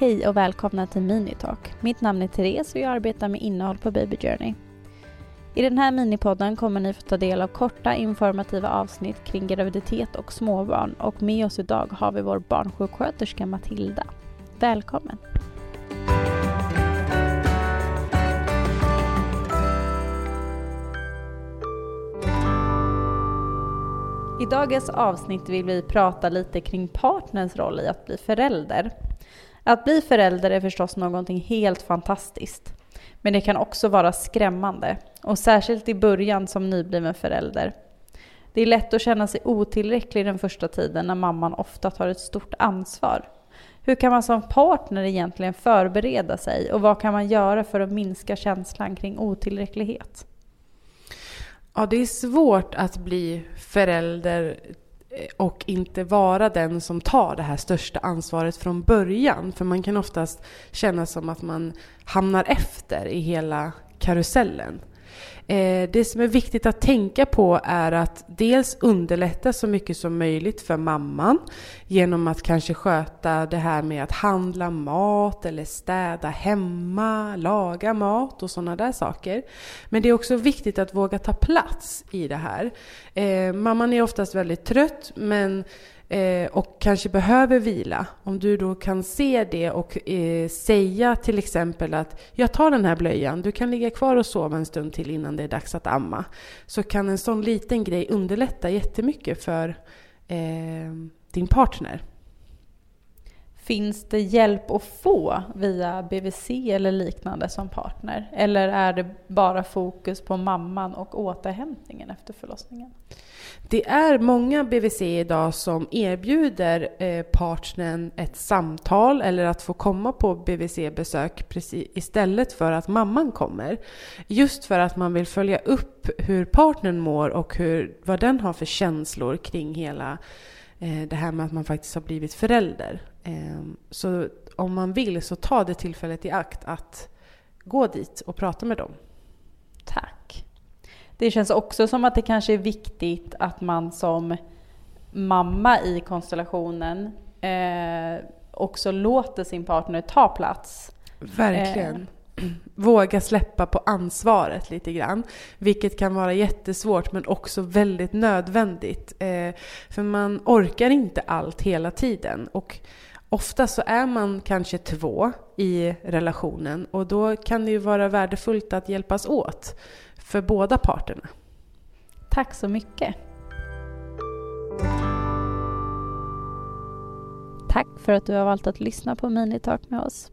Hej och välkomna till Minitalk. Mitt namn är Therese och jag arbetar med innehåll på Baby Journey. I den här minipodden kommer ni få ta del av korta informativa avsnitt kring graviditet och småbarn och med oss idag har vi vår barnsjuksköterska Matilda. Välkommen! I dagens avsnitt vill vi prata lite kring partners roll i att bli förälder. Att bli förälder är förstås någonting helt fantastiskt. Men det kan också vara skrämmande. Och särskilt i början som nybliven förälder. Det är lätt att känna sig otillräcklig den första tiden när mamman ofta tar ett stort ansvar. Hur kan man som partner egentligen förbereda sig och vad kan man göra för att minska känslan kring otillräcklighet? Ja, det är svårt att bli förälder Eh, och inte vara den som tar det här största ansvaret från början. För man kan oftast känna som att man hamnar efter i hela karusellen. Eh, det som är viktigt att tänka på är att dels underlätta så mycket som möjligt för mamman genom att kanske sköta det här med att handla mat eller städa hemma, laga mat och sådana där saker. Men det är också viktigt att våga ta plats i det här. Eh, mamman är oftast väldigt trött men eh, och kanske behöver vila, om du då kan se det och eh, säga till exempel att jag tar den här blöjan, du kan ligga kvar och sova en stund till innan det är dags att amma. Så kan en sån liten grej underlätta jättemycket för eh, din partner. Finns det hjälp att få via BVC eller liknande som partner? Eller är det bara fokus på mamman och återhämtningen efter förlossningen? Det är många BVC idag som erbjuder eh, partnern ett samtal eller att få komma på BVC-besök istället för att mamman kommer. Just för att man vill följa upp hur partnern mår och hur, vad den har för känslor kring hela det här med att man faktiskt har blivit förälder. Eh, så om man vill så ta det tillfället i akt att gå dit och prata med dem. Tack. Det känns också som att det kanske är viktigt att man som mamma i konstellationen eh, också låter sin partner ta plats. Verkligen. Eh. Våga släppa på ansvaret lite grann. Vilket kan vara jättesvårt men också väldigt nödvändigt. Eh, för man orkar inte allt hela tiden. Och ofta så är man kanske två i relationen och då kan det ju vara värdefullt att hjälpas åt för båda parterna. Tack så mycket. Tack för att du har valt att lyssna på Minitalk med oss.